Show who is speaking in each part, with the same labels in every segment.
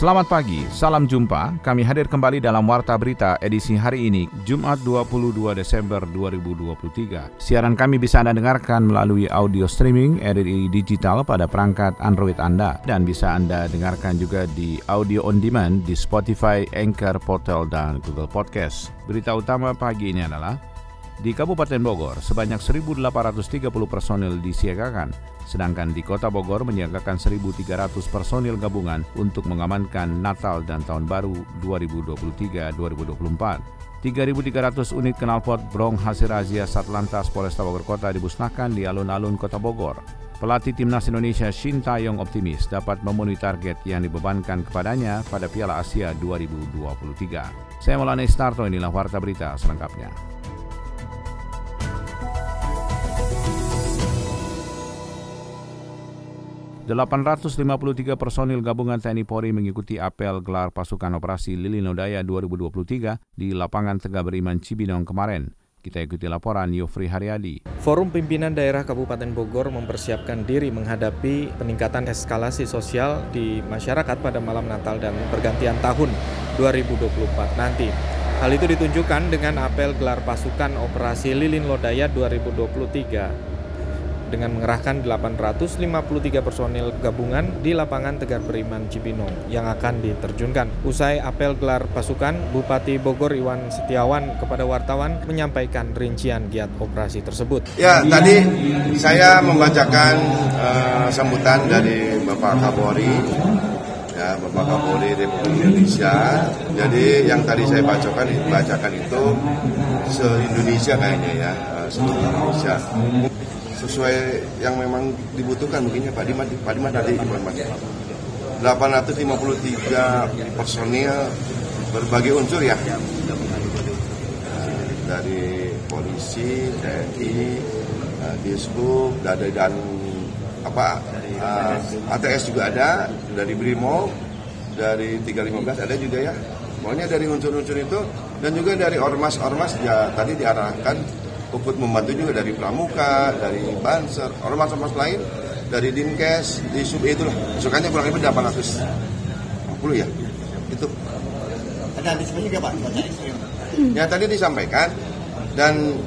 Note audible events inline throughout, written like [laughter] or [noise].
Speaker 1: Selamat pagi, salam jumpa. Kami hadir kembali dalam Warta Berita edisi hari ini, Jumat 22 Desember 2023. Siaran kami bisa Anda dengarkan melalui audio streaming RRI Digital pada perangkat Android Anda dan bisa Anda dengarkan juga di audio on demand di Spotify, Anchor, Portal, dan Google Podcast. Berita utama pagi ini adalah di Kabupaten Bogor, sebanyak 1.830 personil disiagakan, sedangkan di Kota Bogor menyiagakan 1.300 personil gabungan untuk mengamankan Natal dan Tahun Baru 2023-2024. 3.300 unit knalpot brong hasil razia Satlantas Polresta Bogor Kota dimusnahkan di alun-alun Kota Bogor. Pelatih Timnas Indonesia Shin Taeyong optimis dapat memenuhi target yang dibebankan kepadanya pada Piala Asia 2023. Saya Maulana Istarto, inilah Warta Berita selengkapnya. 853 personil gabungan TNI Polri mengikuti apel gelar pasukan operasi Lilin Lodaya 2023 di lapangan Tegak Beriman Cibinong kemarin. Kita ikuti laporan Yofri Haryadi.
Speaker 2: Forum Pimpinan Daerah Kabupaten Bogor mempersiapkan diri menghadapi peningkatan eskalasi sosial di masyarakat pada malam Natal dan pergantian tahun 2024 nanti. Hal itu ditunjukkan dengan apel gelar pasukan operasi Lilin Lodaya 2023 dengan mengerahkan 853 personil gabungan di lapangan Tegar Beriman Cibinong yang akan diterjunkan. Usai apel gelar pasukan, Bupati Bogor Iwan Setiawan kepada wartawan menyampaikan rincian giat operasi tersebut.
Speaker 3: Ya, tadi saya membacakan uh, sambutan dari Bapak Kapolri ya Bapak Kapolri Republik Indonesia. Jadi yang tadi saya bacakan bacakan itu se Indonesia kayaknya ya, eh, seluruh Indonesia sesuai yang memang dibutuhkan mungkinnya Pak Dimas Pak Dimas dari informasi 853 personil berbagai unsur ya. Dari polisi, TNI, uh, Dishub, dan, dan apa eh, ATS juga ada dari Brimo, dari 315 ada juga ya. Pokoknya dari unsur-unsur itu dan juga dari ormas-ormas ya tadi diarahkan ikut membantu juga dari Pramuka, dari Banser, ormas-ormas lain, dari Dinkes, di Sub itu lah. Masukannya kurang lebih 850 ya. Itu. Ada antisipasi juga Pak? Ya tadi disampaikan dan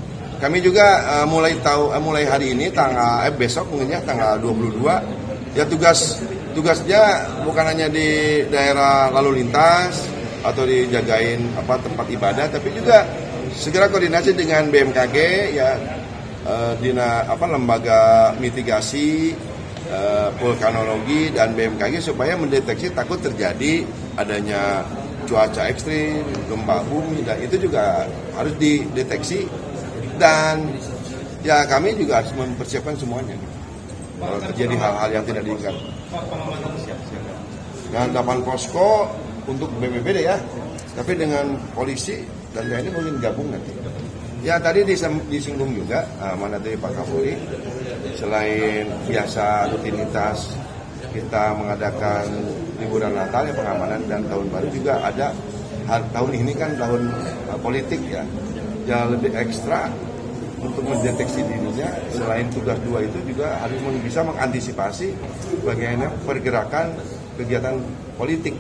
Speaker 3: kami juga uh, mulai tahu uh, mulai hari ini tanggal eh, besok mungkin ya tanggal 22 ya tugas tugasnya bukan hanya di daerah lalu lintas atau dijagain apa tempat ibadah tapi juga segera koordinasi dengan BMKG ya uh, dina apa lembaga mitigasi uh, vulkanologi dan BMKG supaya mendeteksi takut terjadi adanya cuaca ekstrim, gempa bumi dan itu juga harus dideteksi dan ya kami juga harus mempersiapkan semuanya kalau terjadi hal-hal yang tidak diinginkan. Nah, delapan posko untuk BPBD ya, tapi dengan polisi dan TNI mungkin gabung nanti. Ya tadi disinggung juga uh, mana dari Pak Kapolri selain biasa rutinitas kita mengadakan liburan Natal ya pengamanan dan tahun baru juga ada tahun ini kan tahun uh, politik ya yang lebih ekstra untuk mendeteksi dirinya selain tugas dua itu juga harus bisa mengantisipasi bagaimana pergerakan kegiatan politik.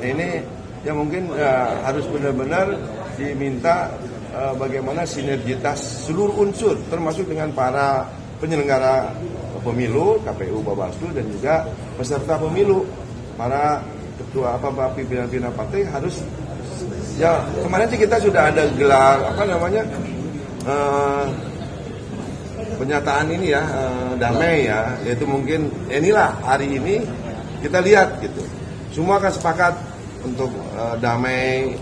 Speaker 3: Nah, ini yang mungkin ya, harus benar-benar diminta uh, bagaimana sinergitas seluruh unsur termasuk dengan para penyelenggara pemilu, KPU, Bawaslu dan juga peserta pemilu, para ketua apa pimpinan-pimpinan partai harus ya kemarin sih kita sudah ada gelar apa namanya uh, pernyataan ini ya uh, damai ya yaitu mungkin inilah hari ini kita lihat gitu. Semua akan sepakat untuk uh, damai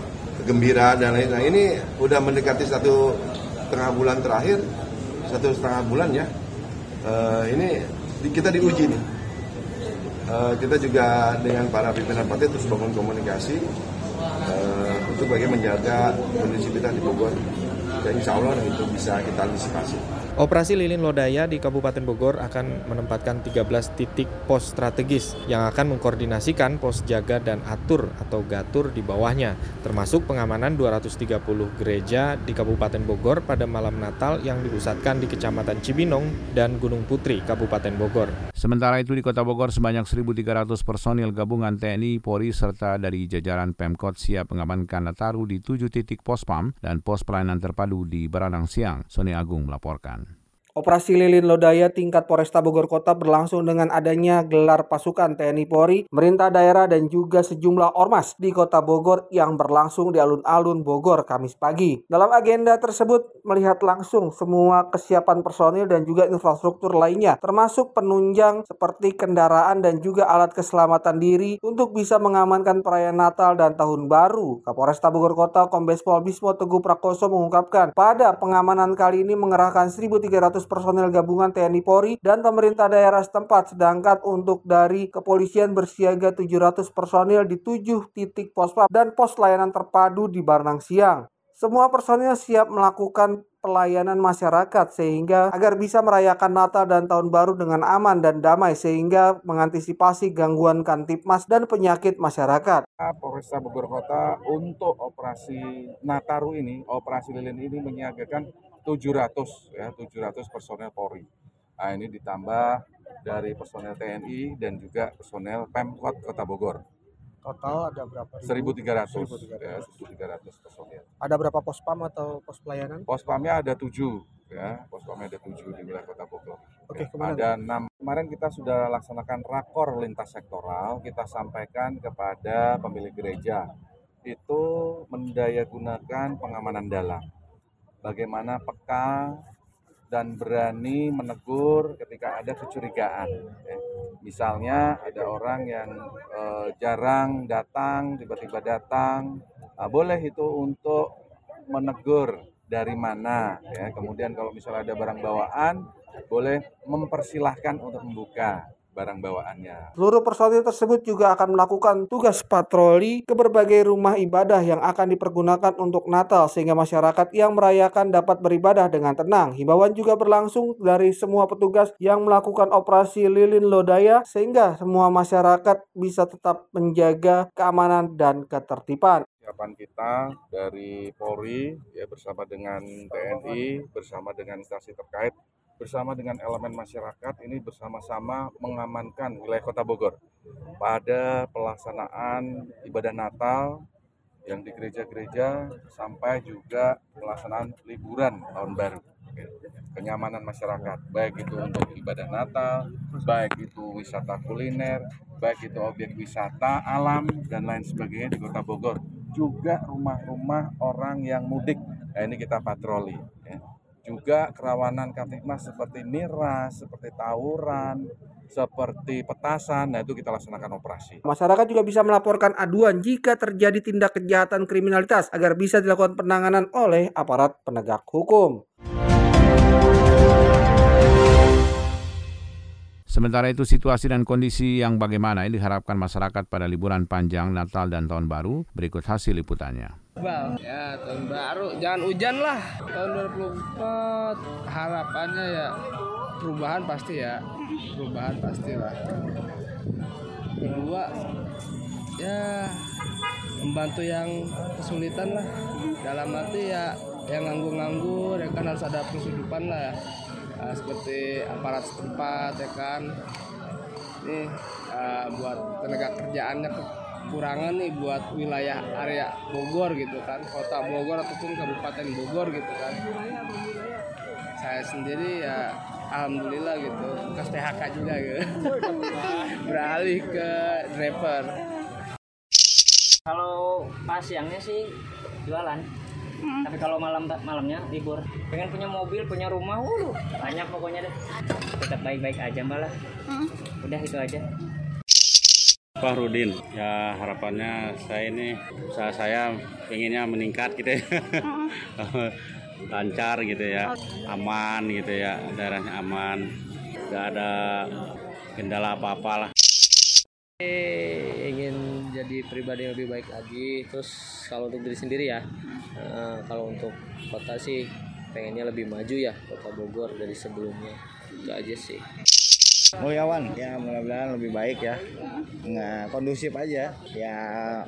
Speaker 3: gembira dan lain lain ini udah mendekati satu setengah bulan terakhir satu setengah bulan ya. Uh, ini kita diuji nih. Uh, kita juga dengan para pimpinan partai terus bangun komunikasi uh, untuk bagaimana menjaga kondisivitas di Bogor dan insya Allah itu bisa kita antisipasi.
Speaker 2: Operasi Lilin Lodaya di Kabupaten Bogor akan menempatkan 13 titik pos strategis yang akan mengkoordinasikan pos jaga dan atur atau gatur di bawahnya, termasuk pengamanan 230 gereja di Kabupaten Bogor pada malam Natal yang dipusatkan di Kecamatan Cibinong dan Gunung Putri, Kabupaten Bogor.
Speaker 1: Sementara itu di Kota Bogor sebanyak 1.300 personil gabungan TNI, Polri, serta dari jajaran Pemkot siap mengamankan Nataru di tujuh titik pos PAM dan pos pelayanan terpadu di Beranang Siang. Sony Agung melaporkan.
Speaker 4: Operasi Lilin Lodaya tingkat Polresta Bogor Kota berlangsung dengan adanya gelar pasukan TNI Polri, pemerintah daerah dan juga sejumlah ormas di Kota Bogor yang berlangsung di alun-alun Bogor Kamis pagi. Dalam agenda tersebut melihat langsung semua kesiapan personil dan juga infrastruktur lainnya, termasuk penunjang seperti kendaraan dan juga alat keselamatan diri untuk bisa mengamankan perayaan Natal dan Tahun Baru. Kapolresta Bogor Kota Kombes Pol Bismo Teguh Prakoso mengungkapkan pada pengamanan kali ini mengerahkan 1.300 personel gabungan TNI Polri dan pemerintah daerah setempat sedangkan untuk dari kepolisian bersiaga 700 personil di tujuh titik pos dan pos layanan terpadu di Barnang Siang. Semua personil siap melakukan pelayanan masyarakat sehingga agar bisa merayakan Natal dan Tahun Baru dengan aman dan damai sehingga mengantisipasi gangguan kantipmas dan penyakit masyarakat.
Speaker 5: Polresta Bogor Kota untuk operasi Nataru ini, operasi lilin ini menyiagakan 700 ya 700 personel Polri. Nah, ini ditambah dari personel TNI dan juga personel Pemkot Kota Bogor.
Speaker 4: Total ada berapa?
Speaker 5: 1.300 ya 1.300 personel.
Speaker 4: Ada berapa pos pam atau pos pelayanan?
Speaker 5: Pos pamnya ada tujuh ya, pos pamnya ada tujuh di wilayah Kota Bogor.
Speaker 4: Oke,
Speaker 5: Ya,
Speaker 4: ke mana?
Speaker 5: ada enam. Kemarin kita sudah laksanakan rakor lintas sektoral. Kita sampaikan kepada pemilik gereja itu mendayagunakan pengamanan dalam. Bagaimana peka dan berani menegur ketika ada kecurigaan. ya. Misalnya ada orang yang eh, jarang datang, tiba-tiba datang, Nah, boleh itu untuk menegur dari mana ya. Kemudian kalau misalnya ada barang bawaan, boleh mempersilahkan untuk membuka barang bawaannya.
Speaker 4: Seluruh personil tersebut juga akan melakukan tugas patroli ke berbagai rumah ibadah yang akan dipergunakan untuk Natal sehingga masyarakat yang merayakan dapat beribadah dengan tenang. Himbauan juga berlangsung dari semua petugas yang melakukan operasi lilin lodaya sehingga semua masyarakat bisa tetap menjaga keamanan dan ketertiban.
Speaker 5: Persiapan kita dari Polri ya bersama dengan TNI, bersama dengan instansi terkait, bersama dengan elemen masyarakat ini bersama-sama mengamankan wilayah Kota Bogor pada pelaksanaan ibadah Natal yang di gereja-gereja sampai juga pelaksanaan liburan tahun baru. Ya. Kenyamanan masyarakat, baik itu untuk ibadah Natal, baik itu wisata kuliner, baik itu objek wisata alam dan lain sebagainya di Kota Bogor. Juga rumah-rumah orang yang mudik. Nah, ini kita patroli. Juga kerawanan kamtipmas seperti miras, seperti tawuran, seperti petasan, nah itu kita laksanakan operasi.
Speaker 4: Masyarakat juga bisa melaporkan aduan jika terjadi tindak kejahatan kriminalitas agar bisa dilakukan penanganan oleh aparat penegak hukum.
Speaker 1: Sementara itu situasi dan kondisi yang bagaimana ini diharapkan masyarakat pada liburan panjang Natal dan Tahun Baru. Berikut hasil liputannya.
Speaker 6: Bal, ya tahun baru, jangan hujan lah. Tahun 2024 harapannya ya perubahan pasti ya, perubahan pasti lah. Kedua, ya membantu yang kesulitan lah. Dalam arti ya yang nganggur-nganggur ya kan harus ada penghidupan lah. Nah, seperti aparat setempat ya kan. Nih eh, buat tenaga kerjaannya kekurangan nih buat wilayah area Bogor gitu kan, kota Bogor ataupun kabupaten Bogor gitu kan. Saya sendiri ya alhamdulillah gitu, bekas THK juga gitu. [laughs] Beralih ke driver.
Speaker 7: Kalau pas siangnya sih jualan. Tapi kalau malam malamnya libur. Pengen punya mobil, punya rumah, wuh, banyak pokoknya deh. Tetap baik-baik aja mbak lah. Udah itu aja.
Speaker 8: Pak Rudin, ya harapannya saya ini usaha saya pengennya meningkat gitu ya. [laughs] Lancar gitu ya, aman gitu ya, daerahnya aman, nggak ada kendala apa-apa lah.
Speaker 6: ingin jadi pribadi yang lebih baik lagi. Terus kalau untuk diri sendiri ya uh, kalau untuk kota sih pengennya lebih maju ya kota Bogor dari sebelumnya. Itu aja sih.
Speaker 9: Mulyawan ya mudah-mudahan lebih baik ya. Nggak kondusif aja ya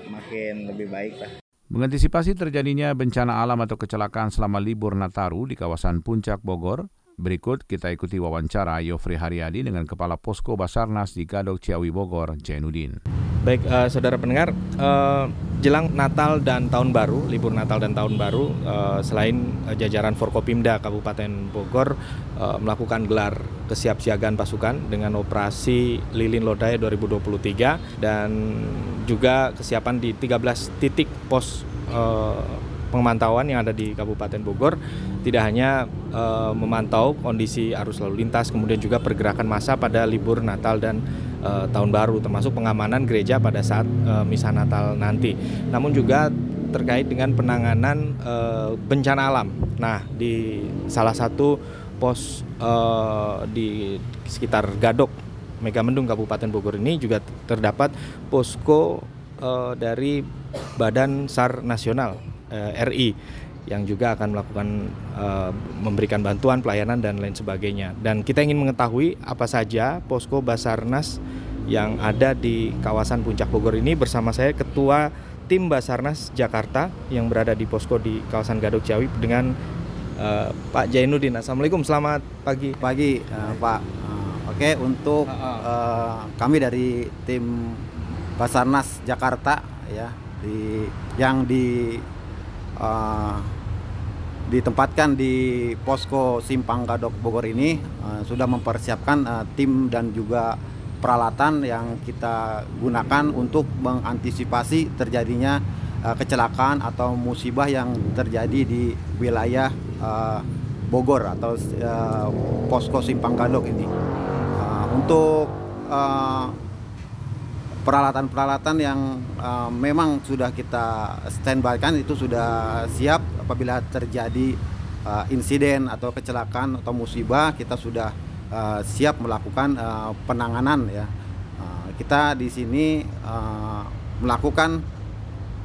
Speaker 9: makin lebih baik lah.
Speaker 1: Mengantisipasi terjadinya bencana alam atau kecelakaan selama libur Nataru di kawasan Puncak Bogor, Berikut kita ikuti wawancara Yofri Haryadi dengan Kepala Posko Basarnas di Gadok Ciawi Bogor, Jainuddin.
Speaker 2: Baik, uh, saudara pendengar, uh, jelang Natal dan Tahun Baru, libur Natal dan Tahun Baru, uh, selain uh, jajaran Forkopimda Kabupaten Bogor uh, melakukan gelar kesiapsiagaan pasukan dengan operasi Lilin Lodaya 2023 dan juga kesiapan di 13 titik pos uh, pemantauan yang ada di Kabupaten Bogor. Tidak hanya e, memantau kondisi arus lalu lintas kemudian juga pergerakan massa pada libur Natal dan e, tahun baru termasuk pengamanan gereja pada saat e, misa Natal nanti. Namun juga terkait dengan penanganan e, bencana alam. Nah, di salah satu pos e, di sekitar Gadok Megamendung Kabupaten Bogor ini juga terdapat posko e, dari Badan SAR Nasional uh, RI yang juga akan melakukan uh, memberikan bantuan pelayanan dan lain sebagainya. Dan kita ingin mengetahui apa saja posko Basarnas yang ada di kawasan Puncak Bogor ini bersama saya Ketua Tim Basarnas Jakarta yang berada di posko di kawasan Gadok Ciawi dengan uh, Pak Jainuddin. Assalamualaikum, selamat pagi.
Speaker 10: Pagi, uh, Pak. Uh, Oke, okay, untuk uh, kami dari tim Basarnas Jakarta ya di yang di uh, ditempatkan di posko Simpang Gadok Bogor ini uh, sudah mempersiapkan uh, tim dan juga peralatan yang kita gunakan untuk mengantisipasi terjadinya uh, kecelakaan atau musibah yang terjadi di wilayah uh, Bogor atau uh, posko Simpang Gadok ini. Uh, untuk uh, peralatan-peralatan yang uh, memang sudah kita standby kan itu sudah siap. Apabila terjadi uh, insiden atau kecelakaan atau musibah kita sudah uh, siap melakukan uh, penanganan ya. Uh, kita di sini uh, melakukan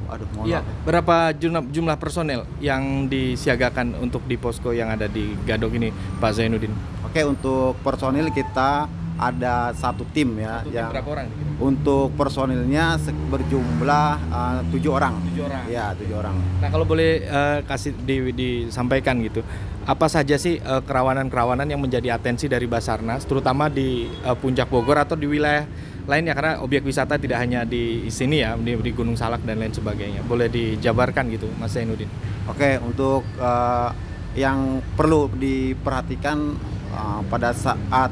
Speaker 2: aduh mohon ya, berapa jumlah, jumlah personel yang disiagakan untuk di posko yang ada di Gadok ini Pak Zainuddin?
Speaker 10: Oke untuk personil kita ada satu tim ya satu yang berapa orang untuk personilnya berjumlah uh, tujuh orang.
Speaker 2: Tujuh orang.
Speaker 10: Ya tujuh orang.
Speaker 2: Nah kalau boleh uh, kasih di, disampaikan gitu apa saja sih uh, kerawanan-kerawanan yang menjadi atensi dari Basarnas terutama di uh, puncak Bogor atau di wilayah lainnya? Karena objek wisata tidak hanya di sini ya di, di Gunung Salak dan lain sebagainya. Boleh dijabarkan gitu Mas Zainuddin.
Speaker 10: Oke untuk uh, yang perlu diperhatikan uh, pada saat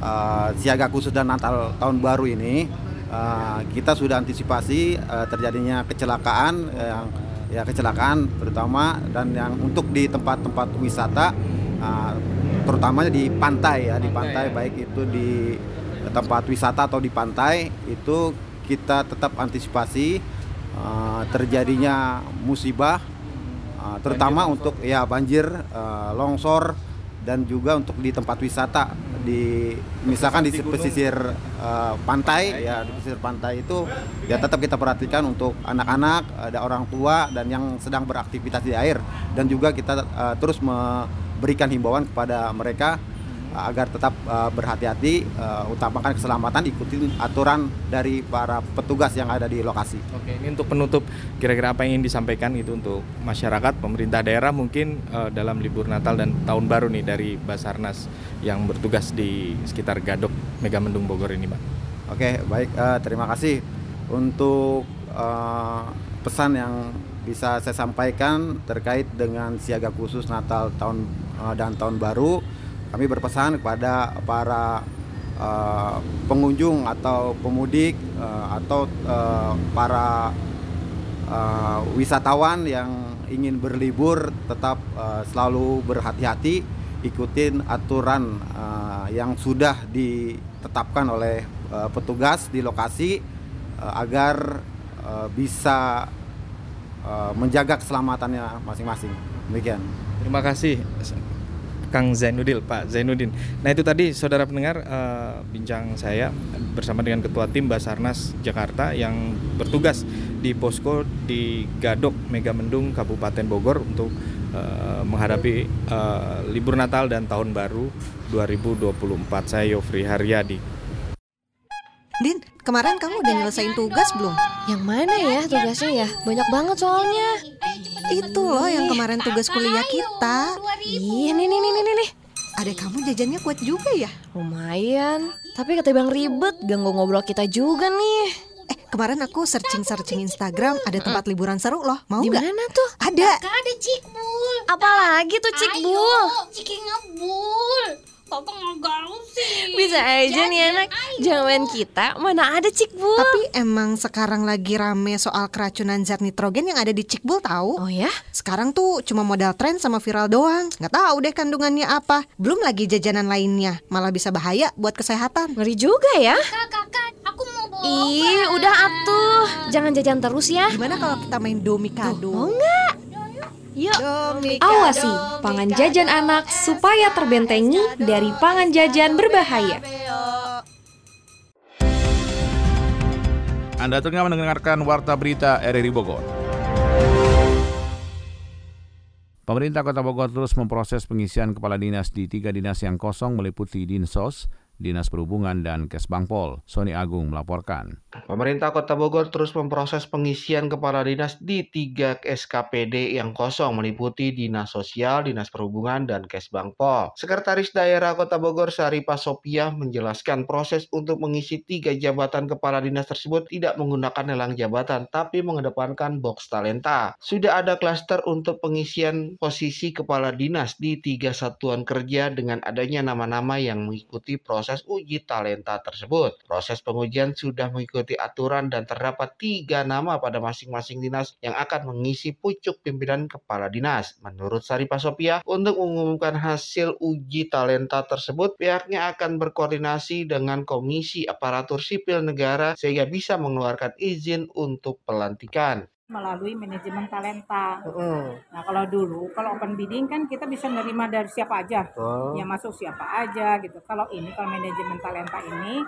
Speaker 10: uh, siaga khusus dan Natal tahun baru ini uh, kita sudah antisipasi uh, terjadinya kecelakaan yang ya kecelakaan terutama dan yang untuk di tempat-tempat wisata uh, terutama di pantai ya di pantai ya. baik itu di tempat wisata atau di pantai itu kita tetap antisipasi uh, terjadinya musibah uh, terutama banjir, untuk ya banjir uh, longsor dan juga untuk di tempat wisata di misalkan di, pesisir uh, pantai ya di pesisir pantai itu ya tetap kita perhatikan untuk anak-anak ada orang tua dan yang sedang beraktivitas di air. Dan juga kita uh, terus memberikan himbauan kepada mereka agar tetap uh, berhati-hati uh, utamakan keselamatan ikuti aturan dari para petugas yang ada di lokasi.
Speaker 2: Oke, ini untuk penutup kira-kira apa yang ingin disampaikan itu untuk masyarakat, pemerintah daerah mungkin uh, dalam libur Natal dan Tahun Baru nih dari Basarnas yang bertugas di sekitar Gadok Megamendung Bogor ini, Pak.
Speaker 10: Oke, baik uh, terima kasih untuk uh, pesan yang bisa saya sampaikan terkait dengan siaga khusus Natal tahun uh, dan tahun baru kami berpesan kepada para uh, pengunjung atau pemudik uh, atau uh, para uh, wisatawan yang ingin berlibur tetap uh, selalu berhati-hati ikutin aturan uh, yang sudah ditetapkan oleh uh, petugas di lokasi uh, agar uh, bisa uh, menjaga keselamatannya masing-masing. Demikian.
Speaker 2: Terima kasih Kang Zainuddin, Pak Zainuddin. Nah itu tadi saudara pendengar uh, bincang saya bersama dengan Ketua Tim Basarnas Jakarta yang bertugas di posko di Gadok Megamendung Kabupaten Bogor untuk uh, menghadapi uh, libur Natal dan Tahun Baru 2024. Saya Yofri Haryadi.
Speaker 11: Din, kemarin kamu udah nyelesain tugas belum?
Speaker 12: Yang mana ya tugasnya ya? Banyak banget soalnya.
Speaker 11: Itu loh yang kemarin tugas kuliah kita.
Speaker 12: Ih, nih nih nih nih nih.
Speaker 11: Adek kamu jajannya kuat juga ya?
Speaker 12: Lumayan. Tapi kata bang ribet, ganggu ngobrol kita juga nih.
Speaker 11: Eh, kemarin aku searching-searching Instagram ada tempat liburan seru loh. Mau
Speaker 12: Di
Speaker 11: nggak?
Speaker 12: mana tuh?
Speaker 11: Ada.
Speaker 13: Kakak ada cikbul.
Speaker 12: Apalagi tuh cikbul?
Speaker 13: Ayo, ciki ngebul. Papa nggak gaul sih.
Speaker 12: Bisa aja nih anak. Jangan kita mana ada cikbul.
Speaker 11: Tapi emang sekarang lagi rame soal keracunan zat nitrogen yang ada di Cikbul tahu?
Speaker 12: Oh ya?
Speaker 11: Sekarang tuh cuma modal tren sama viral doang. Nggak tahu deh kandungannya apa. Belum lagi jajanan lainnya. Malah bisa bahaya buat kesehatan.
Speaker 12: Ngeri juga ya.
Speaker 13: Kakak, kakak, aku mau bawa
Speaker 12: Ih, udah atuh. Jangan jajan terus ya.
Speaker 11: Gimana kalau kita main domikado?
Speaker 12: Mau nggak? Yuk.
Speaker 14: Awasi pangan jajan anak supaya terbentengi dari pangan jajan berbahaya.
Speaker 1: Anda tengah mendengarkan Warta Berita RRI Bogor. Pemerintah Kota Bogor terus memproses pengisian kepala dinas di tiga dinas yang kosong meliputi Dinsos, Dinas Perhubungan, dan Kesbangpol. Sony Agung melaporkan.
Speaker 4: Pemerintah Kota Bogor terus memproses pengisian kepala dinas di tiga SKPD yang kosong meliputi Dinas Sosial, Dinas Perhubungan, dan Kesbangpol. Sekretaris Daerah Kota Bogor Syarifah Sopiah menjelaskan proses untuk mengisi tiga jabatan kepala dinas tersebut tidak menggunakan lelang jabatan tapi mengedepankan box talenta. Sudah ada klaster untuk pengisian posisi kepala dinas di tiga satuan kerja dengan adanya nama-nama yang mengikuti proses uji talenta tersebut. Proses pengujian sudah mengikuti aturan dan terdapat tiga nama pada masing-masing dinas yang akan mengisi pucuk pimpinan kepala dinas. Menurut Saripah Sopia, untuk mengumumkan hasil uji talenta tersebut, pihaknya akan berkoordinasi dengan Komisi Aparatur Sipil Negara sehingga bisa mengeluarkan izin untuk pelantikan.
Speaker 15: Melalui manajemen talenta. Nah kalau dulu kalau open bidding kan kita bisa nerima dari siapa aja,
Speaker 4: Betul.
Speaker 15: yang masuk siapa aja gitu. Kalau ini kalau manajemen talenta ini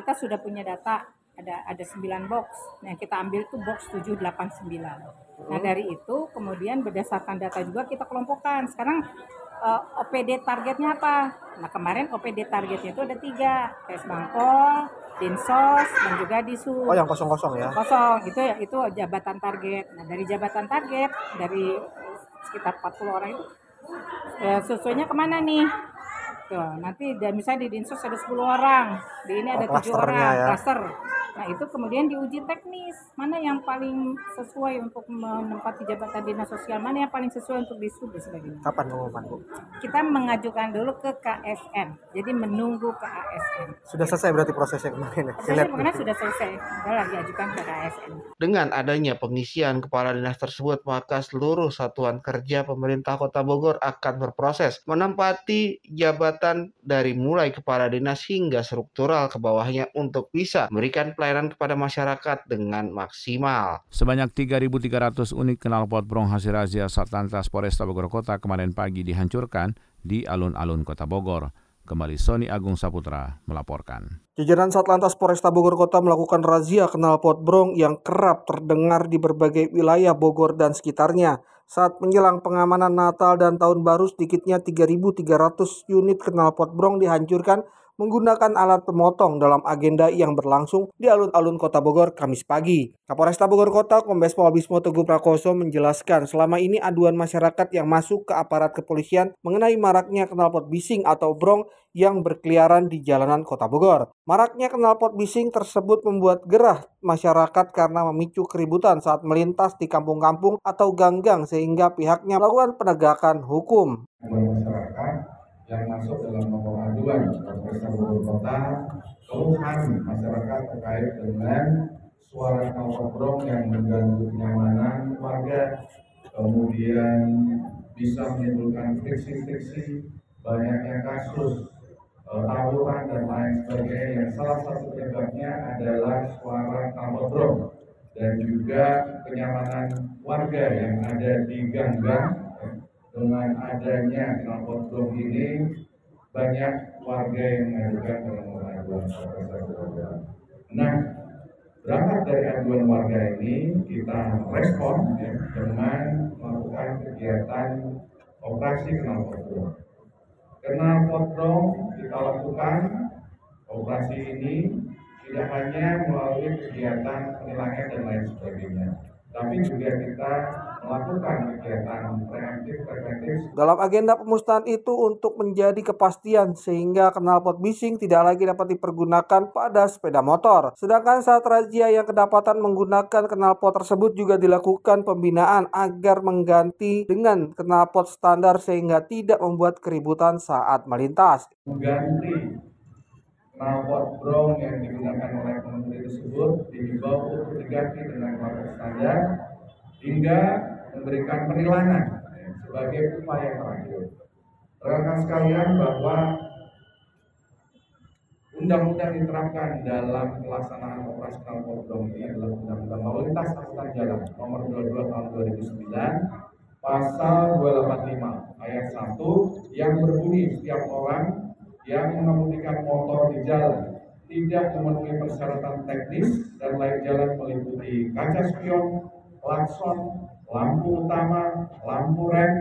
Speaker 15: kita sudah punya data ada ada 9 box. Nah kita ambil tuh box 789. Nah dari itu kemudian berdasarkan data juga kita kelompokkan. Sekarang eh, OPD targetnya apa? Nah kemarin OPD targetnya itu ada tiga, Tes Bangkol, Dinsos, dan juga Disu.
Speaker 4: Oh yang kosong-kosong ya?
Speaker 15: kosong itu ya itu jabatan target nah dari jabatan target dari sekitar 40 orang itu eh, sesuainya ke mana nih tuh nanti dan misalnya di dinsos ada 10 orang di ini
Speaker 4: Oh,
Speaker 15: ada tujuh
Speaker 4: klasternya
Speaker 15: orang
Speaker 4: ya.
Speaker 15: klaster nah itu kemudian diuji teknis. Mana yang paling sesuai untuk menempati jabatan dinas sosial? Mana yang paling sesuai untuk disub dan sebagainya?
Speaker 4: Kapan pengumuman Bu?
Speaker 15: kita mengajukan dulu ke KSN jadi menunggu ke ASN
Speaker 4: Sudah selesai berarti prosesnya kemarin ya?
Speaker 15: Prosesnya
Speaker 4: nih.
Speaker 15: sudah selesai. Adalah diajukan ke KSN
Speaker 4: Dengan adanya pengisian kepala dinas tersebut, maka seluruh satuan kerja pemerintah Kota Bogor akan berproses menempati jabatan dari mulai kepala dinas hingga struktural ke bawahnya untuk bisa memberikan pelayanan kepada masyarakat dengan maksimal.
Speaker 1: Sebanyak 3.300 unit knalpot brong hasil razia Satlantas Polresta Bogor Kota kemarin pagi dihancurkan di alun-alun Kota Bogor. Kembali Sony Agung Saputra melaporkan.
Speaker 4: Jajaran Satlantas Polresta Bogor Kota melakukan razia knalpot brong yang kerap terdengar di berbagai wilayah Bogor dan sekitarnya. Saat menjelang pengamanan Natal dan Tahun Baru sedikitnya 3.300 unit knalpot brong dihancurkan menggunakan alat pemotong dalam agenda yang berlangsung di alun-alun Kota Bogor Kamis pagi. Kapolresta Bogor Kota Kombes Pol Bismo Teguh Prakoso menjelaskan selama ini aduan masyarakat yang masuk ke aparat kepolisian mengenai maraknya knalpot bising atau brong yang berkeliaran di jalanan Kota Bogor. Maraknya knalpot bising tersebut membuat gerah masyarakat karena memicu keributan saat melintas di kampung-kampung atau gang-gang sehingga pihaknya melakukan penegakan hukum.
Speaker 5: Yang masuk dalam nomor aduan Polresta Bogor Kota keluhan masyarakat terkait dengan suara knalpot brong yang mengganggu kenyamanan warga kemudian bisa menimbulkan friksi-friksi banyaknya kasus eh, tawuran dan lain sebagainya. Yang salah satu penyebabnya adalah suara knalpot brong dan juga kenyamanan warga yang ada di gang-gang dengan adanya brong ini banyak warga yang mengajukan nomor aduan Nah, berangkat dari aduan warga ini kita respon ya, dengan melakukan kegiatan operasi knalpot brong. Knalpot brong kita lakukan operasi ini tidak hanya melalui kegiatan penilangan dan lain sebagainya, tapi juga kita melakukan kegiatan.
Speaker 4: Dalam agenda pemusnahan itu untuk menjadi kepastian sehingga knalpot bising tidak lagi dapat dipergunakan pada sepeda motor. Sedangkan saat razia yang kedapatan menggunakan knalpot tersebut juga dilakukan pembinaan agar mengganti dengan knalpot standar sehingga tidak membuat keributan saat melintas.
Speaker 5: Mengganti knalpot brong yang digunakan oleh pengemudi tersebut dihimbau untuk diganti dengan knalpot standar hingga memberikan penilangan sebagai upaya terakhir. Rekan sekalian bahwa undang-undang diterapkan dalam pelaksanaan operasi knalpot brong ini adalah Undang-Undang Lalu Lintas Angkutan Jalan Nomor 22 Tahun 2009 Pasal 285 ayat 1 yang berbunyi setiap orang yang mengemudikan motor di jalan tidak memenuhi persyaratan teknis dan layak jalan meliputi kaca spion, klakson, lampu utama, lampu rem,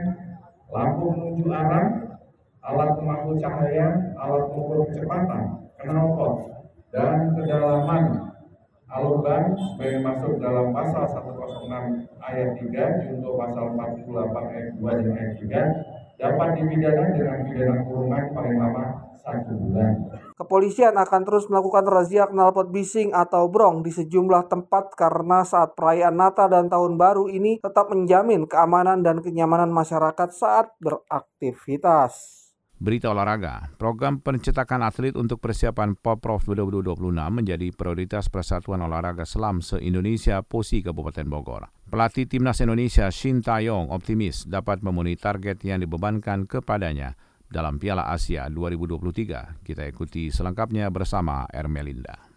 Speaker 5: lampu menuju arah, alat pemangku cahaya, alat pengukur kecepatan, knalpot, dan kedalaman. Alur ban sebagai masuk dalam pasal 106 ayat 3 junto pasal 48 ayat 2 dan ayat 3 dapat dipidana dengan pidana kurungan paling lama satu bulan.
Speaker 4: Kepolisian akan terus melakukan razia knalpot bising atau brong di sejumlah tempat karena saat perayaan Natal dan Tahun Baru ini tetap menjamin keamanan dan kenyamanan masyarakat saat beraktivitas.
Speaker 1: Berita olahraga, program pencetakan atlet untuk persiapan Poprov 2026 menjadi prioritas Persatuan Olahraga Selam se-Indonesia POSI Kabupaten Bogor. Pelatih Timnas Indonesia Shin Taeyong optimis dapat memenuhi target yang dibebankan kepadanya dalam Piala Asia 2023. Kita ikuti selengkapnya bersama Ermelinda.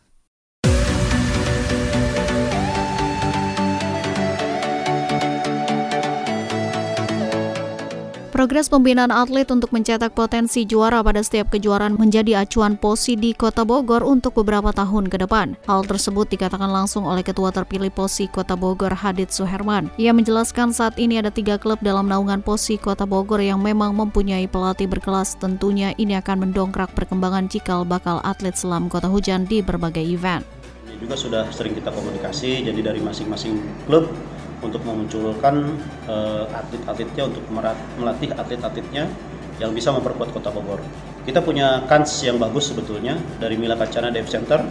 Speaker 16: Progres pembinaan atlet untuk mencetak potensi juara pada setiap kejuaraan menjadi acuan POSI di Kota Bogor untuk beberapa tahun ke depan. Hal tersebut dikatakan langsung oleh Ketua terpilih POSI Kota Bogor, Hadid Suherman. Ia menjelaskan saat ini ada tiga klub dalam naungan POSI Kota Bogor yang memang mempunyai pelatih berkelas. Tentunya ini akan mendongkrak perkembangan cikal bakal atlet selam Kota Hujan di berbagai event.
Speaker 17: Ini juga sudah sering kita komunikasi, jadi dari masing-masing klub untuk memunculkan uh, atlet-atletnya untuk melatih atlet-atletnya yang bisa memperkuat Kota Bogor. Kita punya kans yang bagus sebetulnya dari Mila Kacana Dev Center,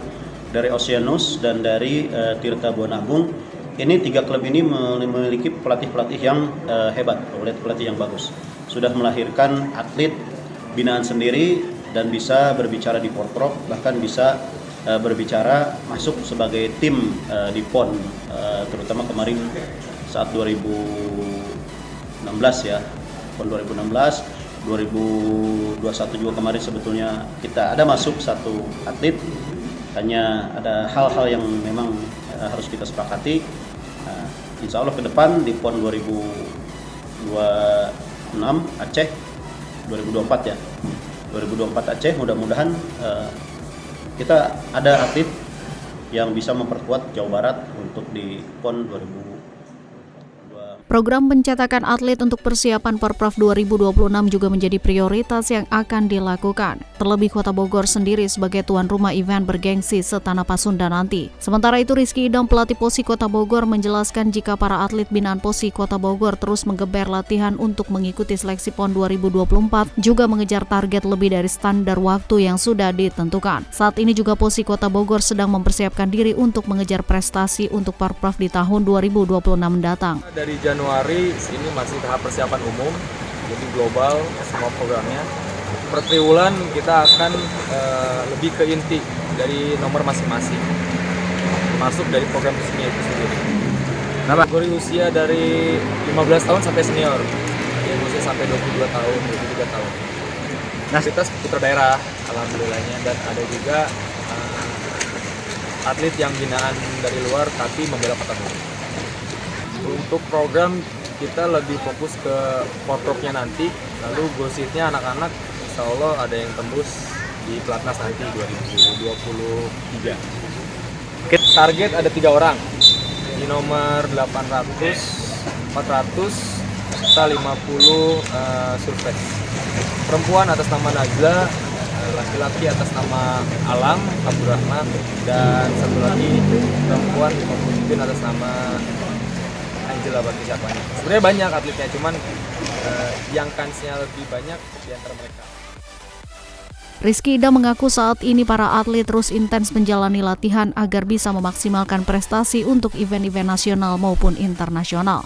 Speaker 17: dari Oceanus dan dari uh, Tirta Buanagung. Ini tiga klub ini memiliki pelatih-pelatih yang uh, hebat, pelatih-pelatih yang bagus. Sudah melahirkan atlet binaan sendiri dan bisa berbicara di Porprov, bahkan bisa uh, berbicara masuk sebagai tim uh, di PON uh, terutama kemarin saat 2016 ya. PON 2016 2021 juga kemarin sebetulnya kita ada masuk satu atlet. Hanya ada hal-hal yang memang uh, harus kita sepakati. Uh, Insya Allah ke depan di PON 2026 Aceh 2024 ya. 2024 Aceh mudah-mudahan uh, kita ada atlet yang bisa memperkuat Jawa Barat untuk di PON 2000
Speaker 16: Program pencetakan atlet untuk persiapan Perprov 2026 juga menjadi prioritas yang akan dilakukan. Terlebih Kota Bogor sendiri sebagai tuan rumah event bergengsi setanah Pasunda nanti. Sementara itu Rizky Idam pelatih Posi Kota Bogor menjelaskan jika para atlet binaan Posi Kota Bogor terus menggeber latihan untuk mengikuti seleksi PON 2024 juga mengejar target lebih dari standar waktu yang sudah ditentukan. Saat ini juga Posi Kota Bogor sedang mempersiapkan diri untuk mengejar prestasi untuk Perprov di tahun 2026 mendatang.
Speaker 2: Dari Januari Januari ini masih tahap persiapan umum, jadi global semua programnya. Per triwulan kita akan uh, lebih ke inti dari nomor masing-masing, masuk dari program senior itu sendiri. Kenapa? Kategori usia dari 15 tahun sampai senior, yang usia sampai 22 tahun, 23 tahun. Nah, kita putra daerah, alhamdulillahnya, dan ada juga uh, atlet yang binaan dari luar tapi membela kota Bogor untuk program kita lebih fokus ke portropnya nanti. Lalu gosipnya anak-anak insya Allah ada yang tembus di pelatnas nanti 2023 target ada tiga orang. Di nomor 800 400 kita 50 uh, survei perempuan atas nama Najla laki-laki atas nama Alam Abdurrahman dan satu lagi perempuan pemimpin atas nama Angela Bakti siapanya. Sebenarnya banyak atletnya, cuman uh, yang kansnya lebih banyak di antara mereka.
Speaker 16: Rizky Ida mengaku saat ini para atlet terus intens menjalani latihan agar bisa memaksimalkan prestasi untuk event-event nasional maupun internasional.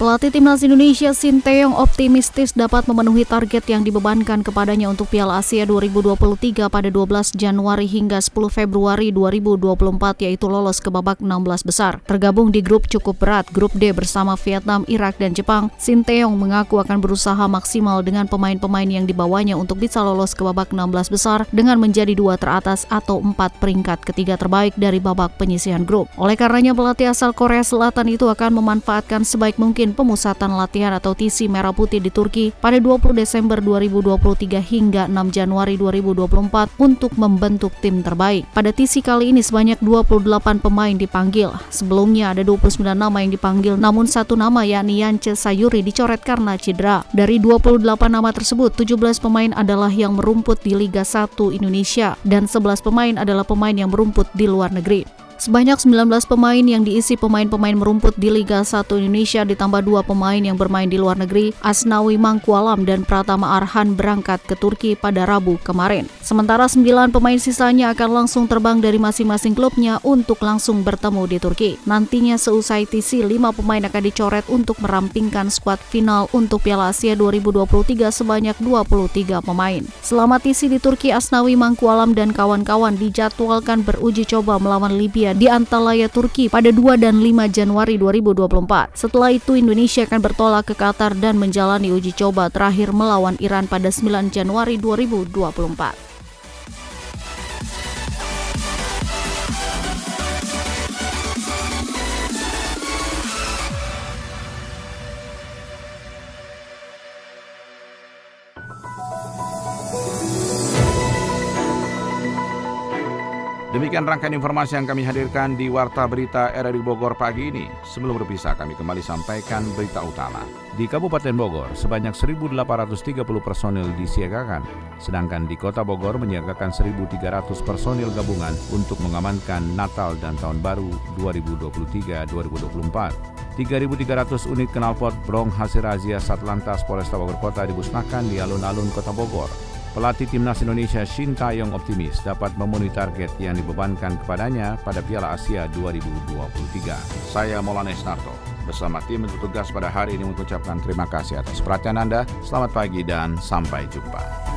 Speaker 16: Pelatih Timnas Indonesia Sinteyong optimistis dapat memenuhi target yang dibebankan kepadanya untuk Piala Asia 2023 pada 12 Januari hingga 10 Februari 2024 yaitu lolos ke babak 16 besar. Tergabung di grup cukup berat, grup D bersama Vietnam, Irak, dan Jepang, Sinteyong mengaku akan berusaha maksimal dengan pemain-pemain yang dibawanya untuk bisa lolos ke babak 16 besar dengan menjadi dua teratas atau empat peringkat ketiga terbaik dari babak penyisihan grup. Oleh karenanya pelatih asal Korea Selatan itu akan memanfaatkan sebaik mungkin pemusatan latihan atau TC Merah Putih di Turki pada 20 Desember 2023 hingga 6 Januari 2024 untuk membentuk tim terbaik. Pada TC kali ini sebanyak 28 pemain dipanggil. Sebelumnya ada 29 nama yang dipanggil namun satu nama yakni Yance Sayuri dicoret karena cedera. Dari 28 nama tersebut, 17 pemain adalah yang merumput di Liga 1 Indonesia dan 11 pemain adalah pemain yang merumput di luar negeri. Sebanyak 19 pemain yang diisi pemain-pemain merumput di Liga 1 Indonesia ditambah dua pemain yang bermain di luar negeri, Asnawi Mangkualam dan Pratama Arhan berangkat ke Turki pada Rabu kemarin. Sementara 9 pemain sisanya akan langsung terbang dari masing-masing klubnya untuk langsung bertemu di Turki. Nantinya seusai TC, 5 pemain akan dicoret untuk merampingkan skuad final untuk Piala Asia 2023 sebanyak 23 pemain. Selama TC di Turki, Asnawi Mangkualam dan kawan-kawan dijadwalkan beruji coba melawan Libya di Antalya, Turki pada 2 dan 5 Januari 2024. Setelah itu Indonesia akan bertolak ke Qatar dan menjalani uji coba terakhir melawan Iran pada 9 Januari 2024.
Speaker 1: Demikian rangkaian informasi yang kami hadirkan di Warta Berita RRI Bogor pagi ini. Sebelum berpisah, kami kembali sampaikan berita utama. Di Kabupaten Bogor, sebanyak 1.830 personil disiagakan, sedangkan di Kota Bogor menyiagakan 1.300 personil gabungan untuk mengamankan Natal dan Tahun Baru 2023-2024. 3.300 unit knalpot brong hasil razia Satlantas Polresta Bogor Kota dibusnahkan di alun-alun Kota Bogor. Pelatih Timnas Indonesia Shin Taeyong optimis dapat memenuhi target yang dibebankan kepadanya pada Piala Asia 2023. Saya Maulana Snarto bersama tim bertugas pada hari ini mengucapkan terima kasih atas perhatian Anda. Selamat pagi dan sampai jumpa.